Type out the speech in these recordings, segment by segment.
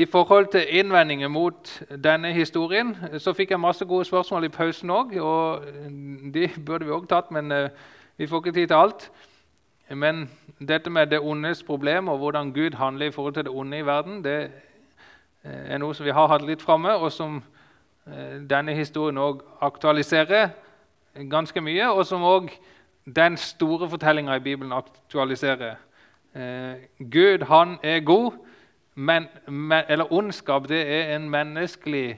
I forhold til innvendinger mot denne historien så fikk jeg masse gode spørsmål i pausen òg. Og de burde vi òg tatt, men eh, vi får ikke tid til alt. Men dette med det ondes problem og hvordan Gud handler i forhold til det onde i verden, det eh, er noe som vi har hatt litt framme, og som eh, denne historien òg aktualiserer ganske mye, og som òg den store fortellinga i Bibelen aktualiserer. Gud, han er god. Men, men, eller ondskap, det er en menneskelig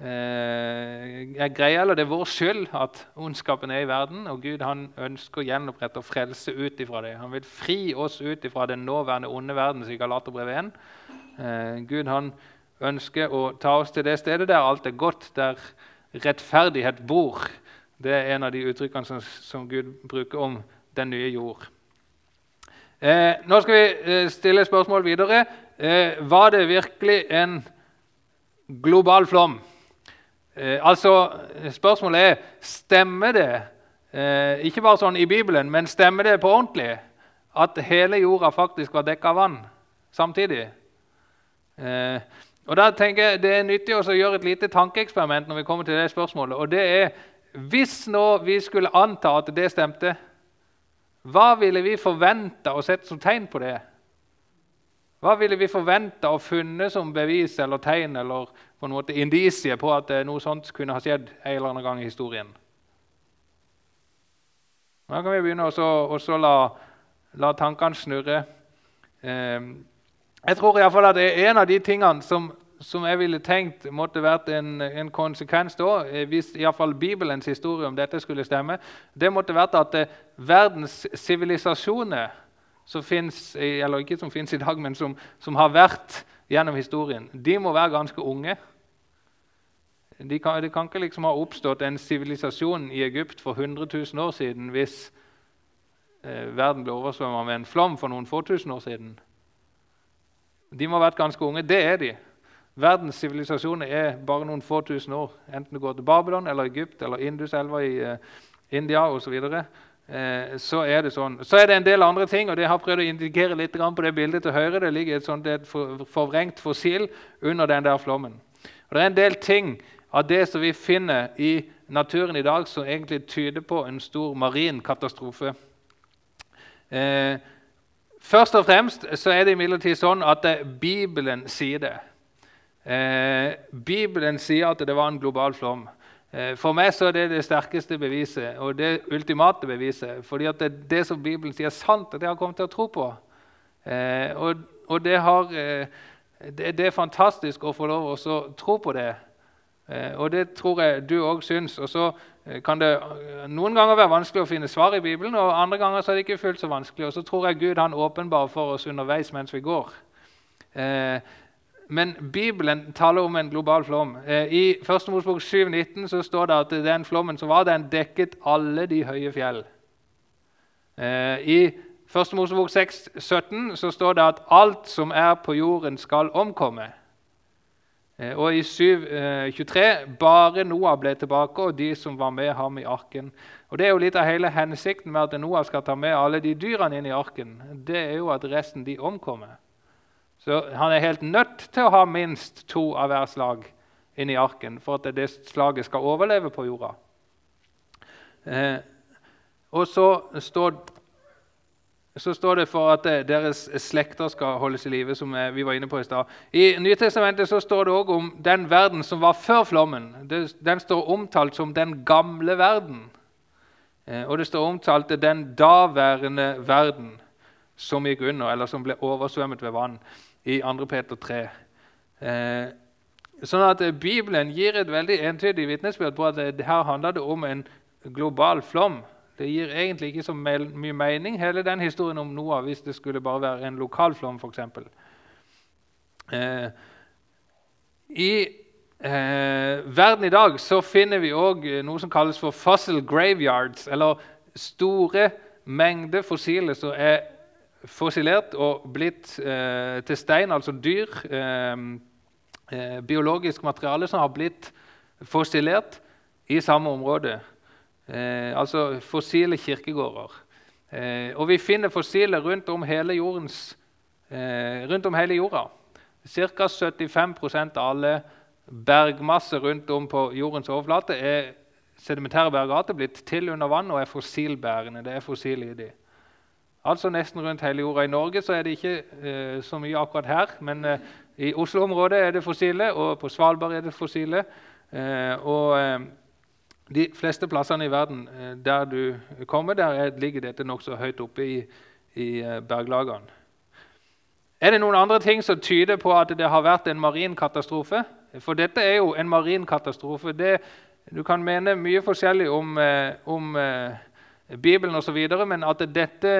eh, greie. Eller det er vår skyld at ondskapen er i verden. Og Gud han ønsker å gjenopprette og frelse ut ifra det. Han vil fri oss ut ifra den nåværende onde verden, sier Galaterbrevet 1. Eh, Gud han ønsker å ta oss til det stedet der alt er godt, der rettferdighet bor. Det er en av de uttrykkene som, som Gud bruker om den nye jord. Eh, nå skal vi eh, stille spørsmål videre eh, var det virkelig en global flom? Eh, altså, Spørsmålet er stemmer det, eh, ikke bare sånn i Bibelen, men stemmer det på ordentlig at hele jorda faktisk var dekka av vann samtidig? Eh, og da tenker jeg Det er nyttig å gjøre et lite tankeeksperiment når vi kommer til det spørsmålet. og det er, Hvis nå vi skulle anta at det stemte, hva ville vi forventa og sett som tegn på det? Hva ville vi forventa og funnet som bevis eller tegn eller på en måte indisie på at noe sånt kunne ha skjedd en eller annen gang i historien? Da kan vi begynne å la, la, tankene snurre. Eh, jeg tror i fall at en av de tingene som, som jeg ville tenkt måtte vært en, en konsekvens da, eh, hvis i fall Bibelens historie om dette skulle stemme, det måtte vært at eh, verdens sivilisasjoner som fins i dag, men som, som, har vært gjennom historien, de må være ganske unge. De kan, det kan ikke liksom ha oppstått en sivilisasjon i Egypt for 100 000 år siden hvis eh, verden ble oversvømma med en flom for noen få tusen år siden. De må ha vært ganske unge. Det er de. Verdens sivilisasjoner er bare noen få tusen år. Enten du går til Babylon eller Egypt eller Induselva i eh, India osv. Eh, så er det sånn. Så er det en del andre ting, og det har prøvd å indikere litt på det bildet til høyre. Det ligger et sånt et forvrengt fossil under den der flommen. Og Det er en del ting av det som vi finner i naturen i dag, som egentlig tyder på en stor marin katastrofe. Eh, først og fremst så er det imidlertid sånn at Bibelen sier det. Eh, Bibelen sier at det var en global flom. Eh, for meg så er det det sterkeste beviset og det ultimate beviset. fordi at det, det som Bibelen sier, er sant, at jeg har kommet til å tro på. Eh, og, og det, har, eh, det, det, er fantastisk å få lov å tro på det. Og det tror jeg du òg syns. Og så kan det noen ganger være vanskelig å finne svar i Bibelen, og andre ganger så er det ikke fullt så vanskelig. Og så tror jeg Gud han åpenbarer for oss underveis mens vi går. Eh, men Bibelen taler om en global flom. Eh, I 1. Mosebok 7,19 så står det at den flommen som var, den dekket alle de høye fjell. Eh, I 1. Mosebok 6,17 så står det at alt som er på jorden, skal omkomme. Eh, og i 7,23 bare Noah ble tilbake, og de som var med ham i arken. Og Det er jo litt av hele hensikten med at Noah skal ta med alle de dyrene inn i arken. Det er jo at resten de omkommer. Så han er helt nødt til å ha minst to av hver slag inni arken for at det slaget skal overleve på jorda. Eh, og så står, så står, det for at eh, deres slekter skal holdes i live, som vi var inne på i stad. I Nytestamentet så står det òg om den verden som var før flommen. Den står omtalt som 'den gamle verden'. Eh, og det står omtalt 'den daværende verden' som gikk under, eller som ble oversvømmet ved vann i 2. Peter 3. Eh, sånn at Bibelen gir et veldig entydig vitnesbyrd på at det her handler det om en global flom. Det gir egentlig ikke så mye mening, hele den historien om Noah, hvis det skulle bare være en lokal flom, f.eks. Eh, I eh, verden i dag så finner vi òg noe som kalles for fossil graveyards, eller store mengder fossile som er fossilert og blitt eh, til stein, altså dyr, eh, eh, biologisk materiale som har blitt fossilert i samme område. Eh, altså fossile kirkegårder. Eh, og vi finner fossiler rundt om hele, jordens, rundt om hele jorda. Ca. 75% av alle bergmasser rundt om på jordens overflate er sedimentære bergarter blitt til under vann og er fossilbærende. Det er fossil i de. Altså Nesten rundt hele jorda. I Norge så er det ikke eh, så mye akkurat her, men eh, i Oslo-området er det fossile, og på Svalbard er det fossile. Eh, og eh, de fleste plassene i verden eh, der du kommer, der er, ligger dette nokså høyt oppe i, i eh, berglagene. Er det noen andre ting som tyder på at det har vært en marin katastrofe? For dette er jo en marin katastrofe. Det, du kan mene mye forskjellig om, om Bibelen osv., men at dette,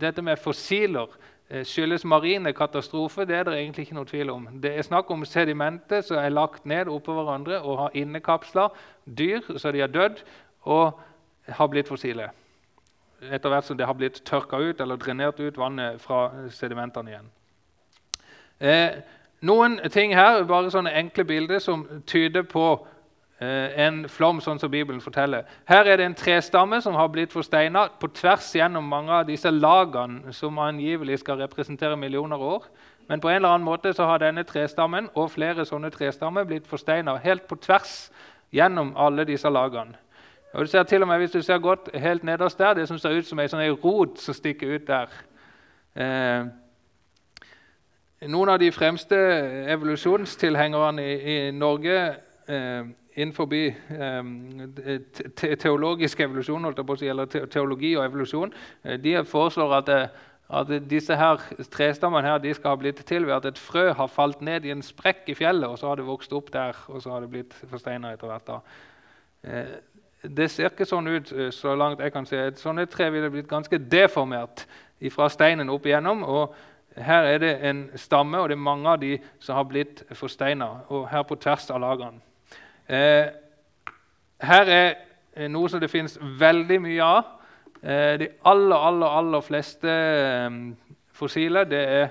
dette med fossiler Eh, skyldes marine katastrofer, det er det egentlig ikke noe tvil om. Det er snakk om sedimenter som er lagt ned oppå hverandre og har innekapsla dyr så de har dødd og har blitt fossile. Etter hvert som det har blitt tørka ut eller drenert ut vannet fra sedimentene igjen. Eh, noen ting her, bare sånne enkle bilder som tyder på Eh, en flom, sånn som Bibelen forteller. Her er det en trestamme som har blitt forsteina på tvers gjennom mange av disse lagene som angivelig skal representere millioner år. Men på en eller annen måte så har denne trestammen og flere sånne trestammer blitt forsteina helt på tvers gjennom alle disse lagene. Og du ser til og med Hvis du ser godt helt nederst der, det som ser ut som ei sånn rot som stikker ut der eh, Noen av de fremste evolusjonstilhengerne i, i Norge eh, innenfor ehm, teologisk evolusjon, eller teologi og evolusjon, eh, de foreslår at, eh, at disse her trestammene her, de skal ha blitt til ved at et frø har falt ned i en sprekk i fjellet, og så har det vokst opp der, og så har det blitt forsteina etter hvert. da. Eh, det ser ikke sånn ut så langt jeg kan se. Et sånt tre ville blitt ganske deformert fra steinen opp igjennom. og Her er det en stamme, og det er mange av de som har blitt forsteina. Og her på tvers av lagene. Eh, her er noe som det finnes veldig mye av. Eh, de aller, aller, aller fleste eh, fossiler det er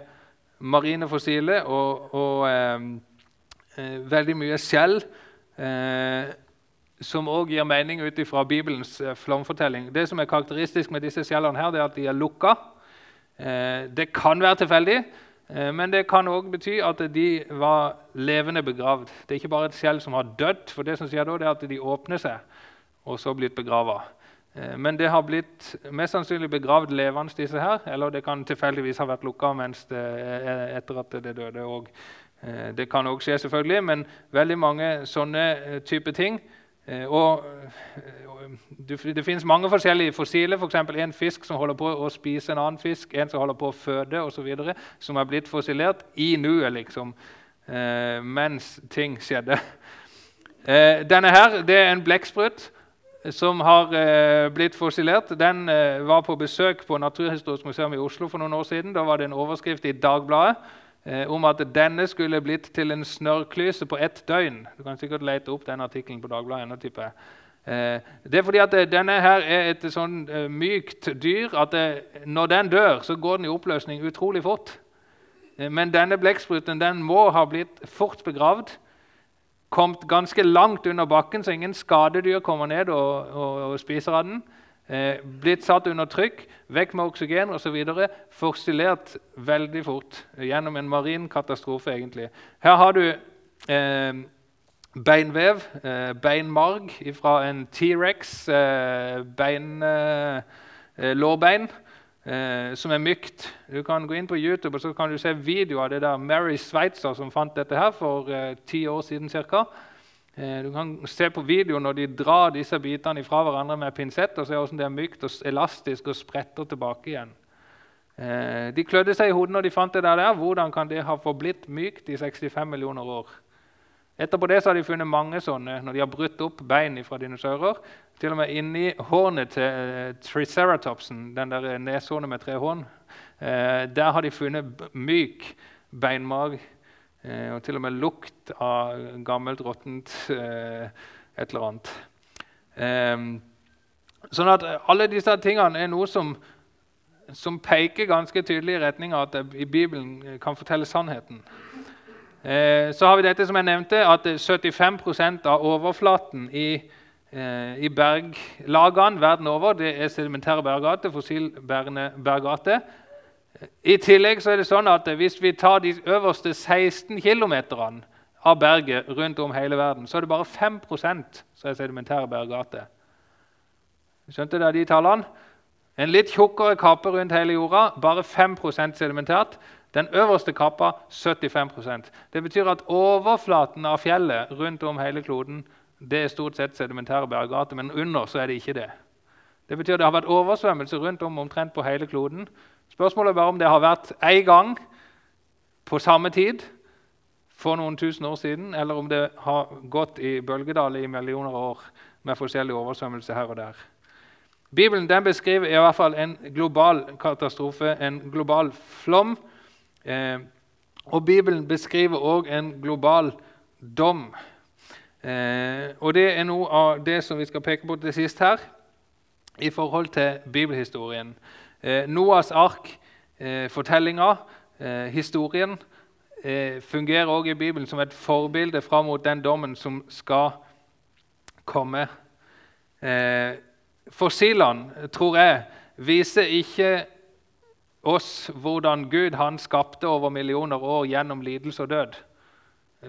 marine fossiler og, og eh, veldig mye skjell. Eh, som òg gir mening ut ifra Bibelens eh, flomfortelling. Det som er karakteristisk med disse skjellene, her, det er at de er lukka. det kan være tilfeldig. Eh, men det kan òg bety at de var levende begravd. Det er ikke bare et skjell som har dødd, for det som skjer da, er at de åpner seg og så blitt begrava. Eh, men det har blitt mest sannsynlig begravd levende, disse her. Eller det kan tilfeldigvis ha vært lukka det, etter at det døde. Eh, det kan òg skje, selvfølgelig, men veldig mange sånne type ting Eh, og eh, Det finnes mange forskjellige fossiler, f.eks. For en fisk som holder på å spise en annen fisk, en som holder på å føde osv., som er blitt fossilert i nuet, liksom, eh, mens ting skjedde. Denne her det er en blekksprut som har blitt fossilert. Den var på besøk på Naturhistorisk museum i Oslo for noen år siden. Da var det en overskrift i Dagbladet eh, om at denne skulle blitt til en snørrklyse på ett døgn. Du kan sikkert lete opp den artikkelen på Dagbladet. Eh, det er fordi at eh, denne her er et sånn eh, mykt dyr at eh, når den dør, så går den i oppløsning utrolig fort. Eh, men denne blekkspruten den må ha blitt fort begravd. Kommet ganske langt under bakken, så ingen skadedyr kommer ned og, og, og spiser av den eh, blitt satt under trykk, vekk med oksygen osv. Forstillert veldig fort gjennom en marin katastrofe. egentlig. Her har du eh, beinvev, eh, beinmarg fra en T-rex, eh, bein, eh, lårbein. Eh, som er mykt. Du kan gå inn på YouTube og så kan du se video av det der Mary Sveitser som fant dette her for eh, ti år siden ca. Eh, du kan se på video når de drar disse bitene fra hverandre med pinsett, og se hvordan det er mykt og elastisk og spretter tilbake igjen. Eh, de klødde seg i hodet når de fant det der. Hvordan kan det ha forblitt mykt i 65 millioner år? Etterpå det så har de funnet mange sånne når de har brutt opp bein fra dinosaurer. Til og med inni hornet til uh, triceratopsen, den der neshornet med tre horn, der har de funnet myk beinmarg Eh, og til og med lukt av gammelt, råttent eh, et eller annet. Eh, sånn at alle disse tingene er noe som, som peker ganske tydelig i retning av at det i Bibelen kan fortelle sannheten. Eh, så har vi dette som jeg nevnte, at 75% av overflaten i, eh, i berglagene verden over det er sedimentære bergarter, fossilbærende bergarter. I tillegg så er det sånn at hvis vi tar de øverste 16 km av berget rundt om hele verden, så er det bare 5 som er sedimentære berggater. Skjønte dere de tallene? En litt tjukkere kappe rundt hele jorda, bare 5% sedimentært. Den øverste kappa 75% Det betyr at overflaten av fjellet rundt om hele kloden det er stort sett sedimentære berggater, men under så er det ikke det. Det betyr at det har vært oversvømmelse rundt om omtrent på hele kloden. Spørsmålet er bare om det har vært én gang på samme tid for noen tusen år siden, eller om det har gått i bølgedaler i millioner år med forskjellig oversvømmelse her og der. Bibelen den beskriver i hvert fall en global katastrofe, en global flom. Eh, og Bibelen beskriver òg en global dom. Eh, og Det er noe av det som vi skal peke på til sist her i forhold til bibelhistorien. Eh, Noas ark-fortellinga, eh, historien, eh, fungerer også i Bibelen som et forbilde fram mot den dommen som skal komme. Fossilene, tror jeg, viser ikke oss hvordan Gud han skapte over millioner år gjennom lidelse og død.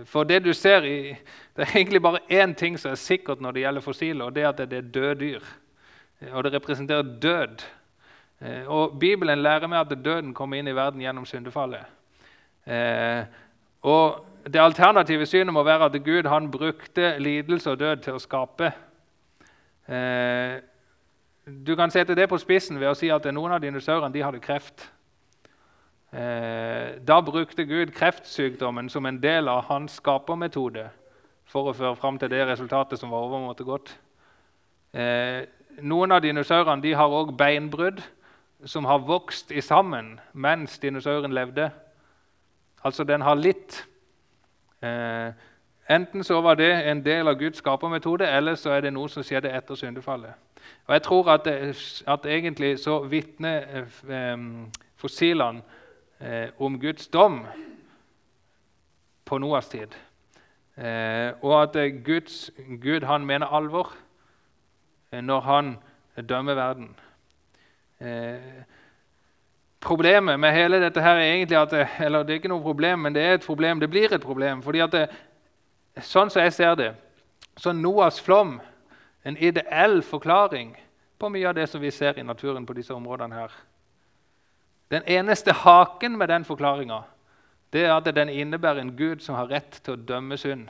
For det du ser i, Det er egentlig bare én ting som er sikkert når det gjelder fossiler, og det er at det er døde dyr. Og det representerer død. Eh, og Bibelen lærer meg at døden kommer inn i verden gjennom syndefallet. Eh, og Det alternative synet må være at Gud han brukte lidelse og død til å skape. Eh, du kan sette det på spissen ved å si at noen av dinosaurene hadde kreft. Da brukte Gud kreftsykdommen som en del av hans skapermetode for å føre fram til det resultatet som var overmåte godt. Noen av dinosaurene har òg beinbrudd som har vokst i sammen mens dinosauren levde. Altså, den har litt. Eh, enten så var det en del av Guds skapermetode, eller så er det noe som skjedde etter syndefallet. Og Jeg tror at, det, at egentlig så vitner eh, fossilene eh, om Guds dom på Noas tid. Eh, og at Guds, Gud han mener alvor eh, når han dømmer verden. Eh, problemet med hele dette her er egentlig at det, eller det er ikke noe problem, men det er et problem. Det blir et problem. fordi at det, Sånn som jeg ser det, så Noas flom en ideell forklaring på mye av det som vi ser i naturen på disse områdene. her. Den eneste haken med den forklaringa er at den innebærer en Gud som har rett til å dømme synd.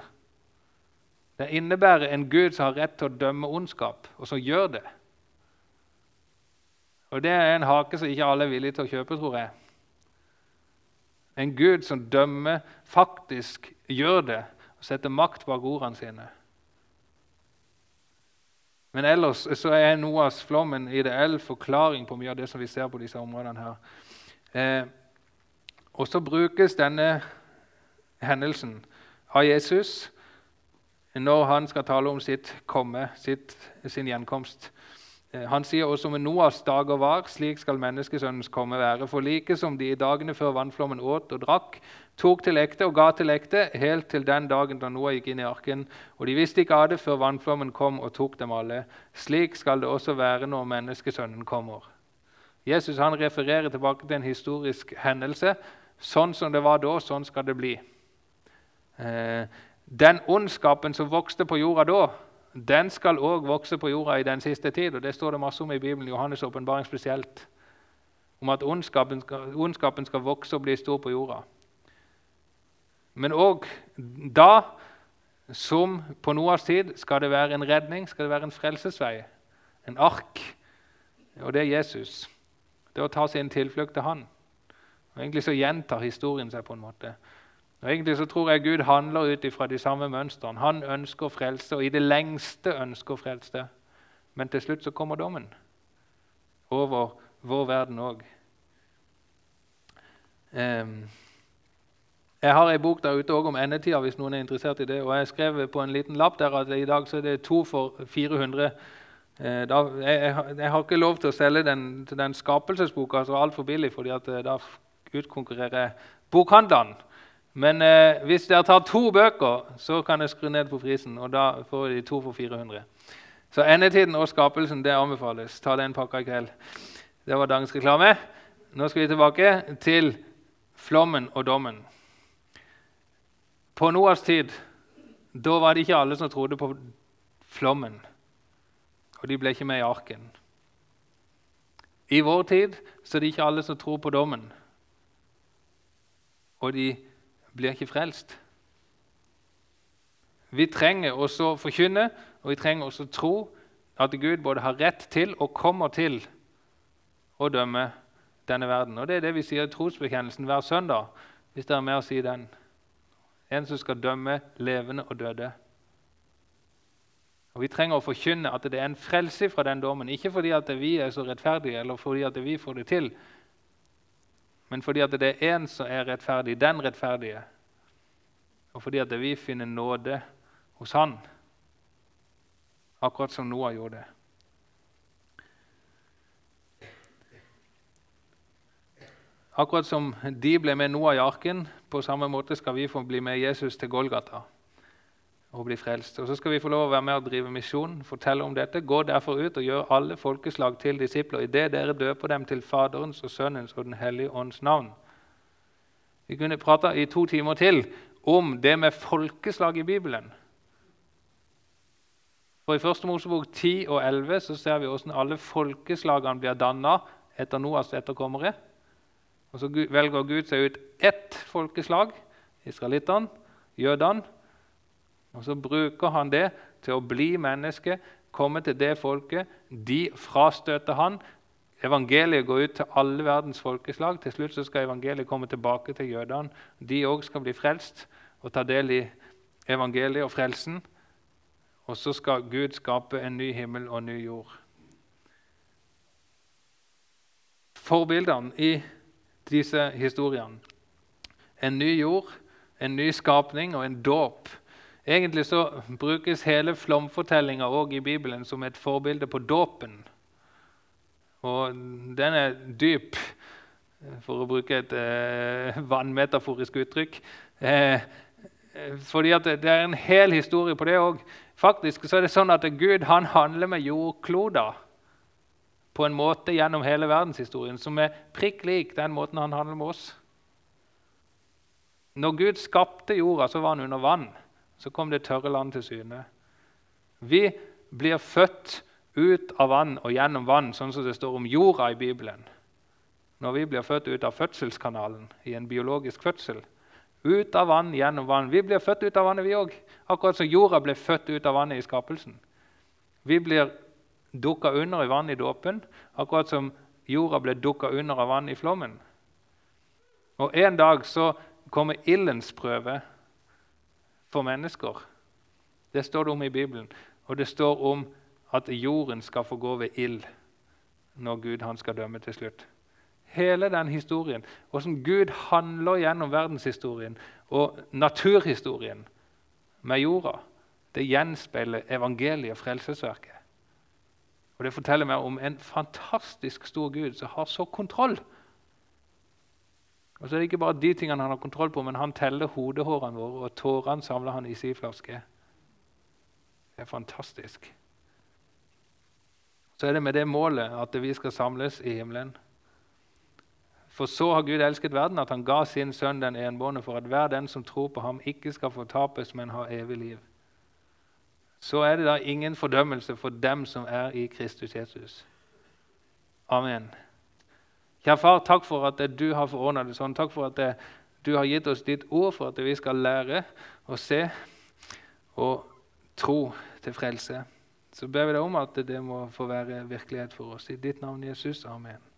Den innebærer en Gud som har rett til å dømme ondskap, og som gjør det. Og Det er en hake som ikke alle er villige til å kjøpe, tror jeg. En Gud som dømmer, faktisk gjør det og setter makt bak ordene sine. Men ellers så er Noas flom en ideell forklaring på mye av det som vi ser på disse områdene. her. Eh, og så brukes denne hendelsen av Jesus når han skal tale om sitt komme, sitt, sin gjenkomst. Eh, han sier også med Noas dager var, slik skal menneskesønnens komme være. For like som de i dagene før vannflommen åt og drakk, tok til ekte og ga til ekte, helt til den dagen da Noah gikk inn i arken. Og de visste ikke av det før vannflommen kom og tok dem alle. Slik skal det også være når menneskesønnen kommer. Jesus han refererer tilbake til en historisk hendelse. Sånn som det var da, sånn skal det bli. Eh, den ondskapen som vokste på jorda da, den skal òg vokse på jorda i den siste tid. og Det står det masse om i Bibelen, Johannes' åpenbaring spesielt. Om at ondskapen skal, ondskapen skal, vokse og bli stor på jorda. Men òg da, som på Noas tid, skal det være en redning, skal det være en frelsesvei, en ark. Og det er Jesus. Det er å ta sin tilflukt til Han. Og Egentlig så gjentar historien seg på en måte. Og Egentlig så tror jeg Gud handler ut fra de samme mønstrene. Han ønsker frelse, og i det lengste ønsker frelse. Men til slutt så kommer dommen over vår verden òg. Jeg har ei bok der ute om endetida, hvis noen er interessert i det. Og jeg skrev på en liten lapp der at i dag så er det to for 400. Eh, da, jeg, jeg, har ikke lov til å selge den, den skapelsesboka så altfor billig, fordi at eh, da utkonkurrerer bokhandlene. Men eh, hvis dere tar to bøker, så kan jeg skru ned på prisen. Og da får de to for 400. Så endetiden og skapelsen det anbefales. Ta den pakka i kveld. Det var dagens reklame. Nå skal vi tilbake til flommen og dommen. På Noas tid da var det ikke alle som trodde på flommen, og de ble ikke med i arken. I vår tid så er det ikke alle som tror på dommen, og de blir ikke frelst. Vi trenger også forkynne, og vi trenger også tro at Gud både har rett til og kommer til å dømme denne verden. Og Det er det vi sier i trosbekjennelsen hver søndag, hvis dere er med å si den. En som skal dømme levende og døde. Og Vi trenger å forkynne at det er en frelse fra den dommen. Ikke fordi at vi er så rettferdige, eller fordi at vi får det til, men fordi at det er én som er rettferdig, den rettferdige. Og fordi at vi finner nåde hos Han, akkurat som Noah gjorde det. Akkurat som de ble med Noah i arken, på samme måte skal vi få bli med Jesus til Golgata og bli frelst. Og Så skal vi få lov å være med og drive misjon, fortelle om dette. Gå derfor ut og gjør alle folkeslag til disipler idet dere døper dem til Faderens og Sønnens og Den hellige ånds navn. Vi kunne prata i to timer til om det med folkeslag i Bibelen. For I 1. Mosebok 10 og 11 så ser vi hvordan alle folkeslagene blir danna etter Noas etterkommere. Og Så velger Gud seg ut ett folkeslag, israelittene, jødene. Og Så bruker han det til å bli menneske, komme til det folket. De frastøter han. Evangeliet går ut til alle verdens folkeslag. Til slutt så skal evangeliet komme tilbake til jødene. De òg skal bli frelst og ta del i evangeliet og frelsen. Og så skal Gud skape en ny himmel og en ny jord. Forbildene i disse historiene. En ny jord, en ny skapning og en dåp. Egentlig så brukes hele flomfortellinga i Bibelen som et forbilde på dåpen. Og den er dyp, for å bruke et eh, vannmetaforisk uttrykk. Eh, fordi det er en hel historie på det òg. Faktisk så er det sånn at Gud han handler med jordkloder på en måte gjennom hele verdenshistorien som er prikk lik den måten han handler med oss. Når Gud skapte jorda, så var han under vann. Så kom det tørre land til syne. Vi blir født ut av vann og gjennom vann, sånn som det står om jorda i Bibelen. Når vi blir født ut av fødselskanalen i en biologisk fødsel. Ut av vann, gjennom vann. Vi blir født ut av vannet, vi òg. Akkurat som jorda ble født ut av vannet i skapelsen. Vi blir dukka under i vann i dåpen, akkurat som jorda ble dukka under av vann i flommen. Og En dag så kommer ildens prøve for mennesker. Det står det om i Bibelen. Og det står om at jorden skal få gå ved ild når Gud han skal dømme til slutt. Hele den historien, hvordan Gud handler gjennom verdenshistorien og naturhistorien med jorda, det gjenspeiler evangeliet og frelsesverket. Og Det forteller meg om en fantastisk stor Gud som har så kontroll. Og så er det ikke bare de tingene han har kontroll på, men han teller hodehårene våre, og tårene samler han i sin flaske. Det er fantastisk. Så er det med det målet at vi skal samles i himmelen. For så har Gud elsket verden, at han ga sin sønn den enbårne, for at hver den som tror på ham, ikke skal fortapes, men ha evig liv så er det da ingen fordømmelse for dem som er i Kristus Jesus. Amen. Kjære far, takk for at du har forordna det sånn. Takk for at du har gitt oss ditt ord for at vi skal lære å se og tro til frelse. Så ber vi deg om at det må få være virkelighet for oss. I ditt navn, Jesus. Amen.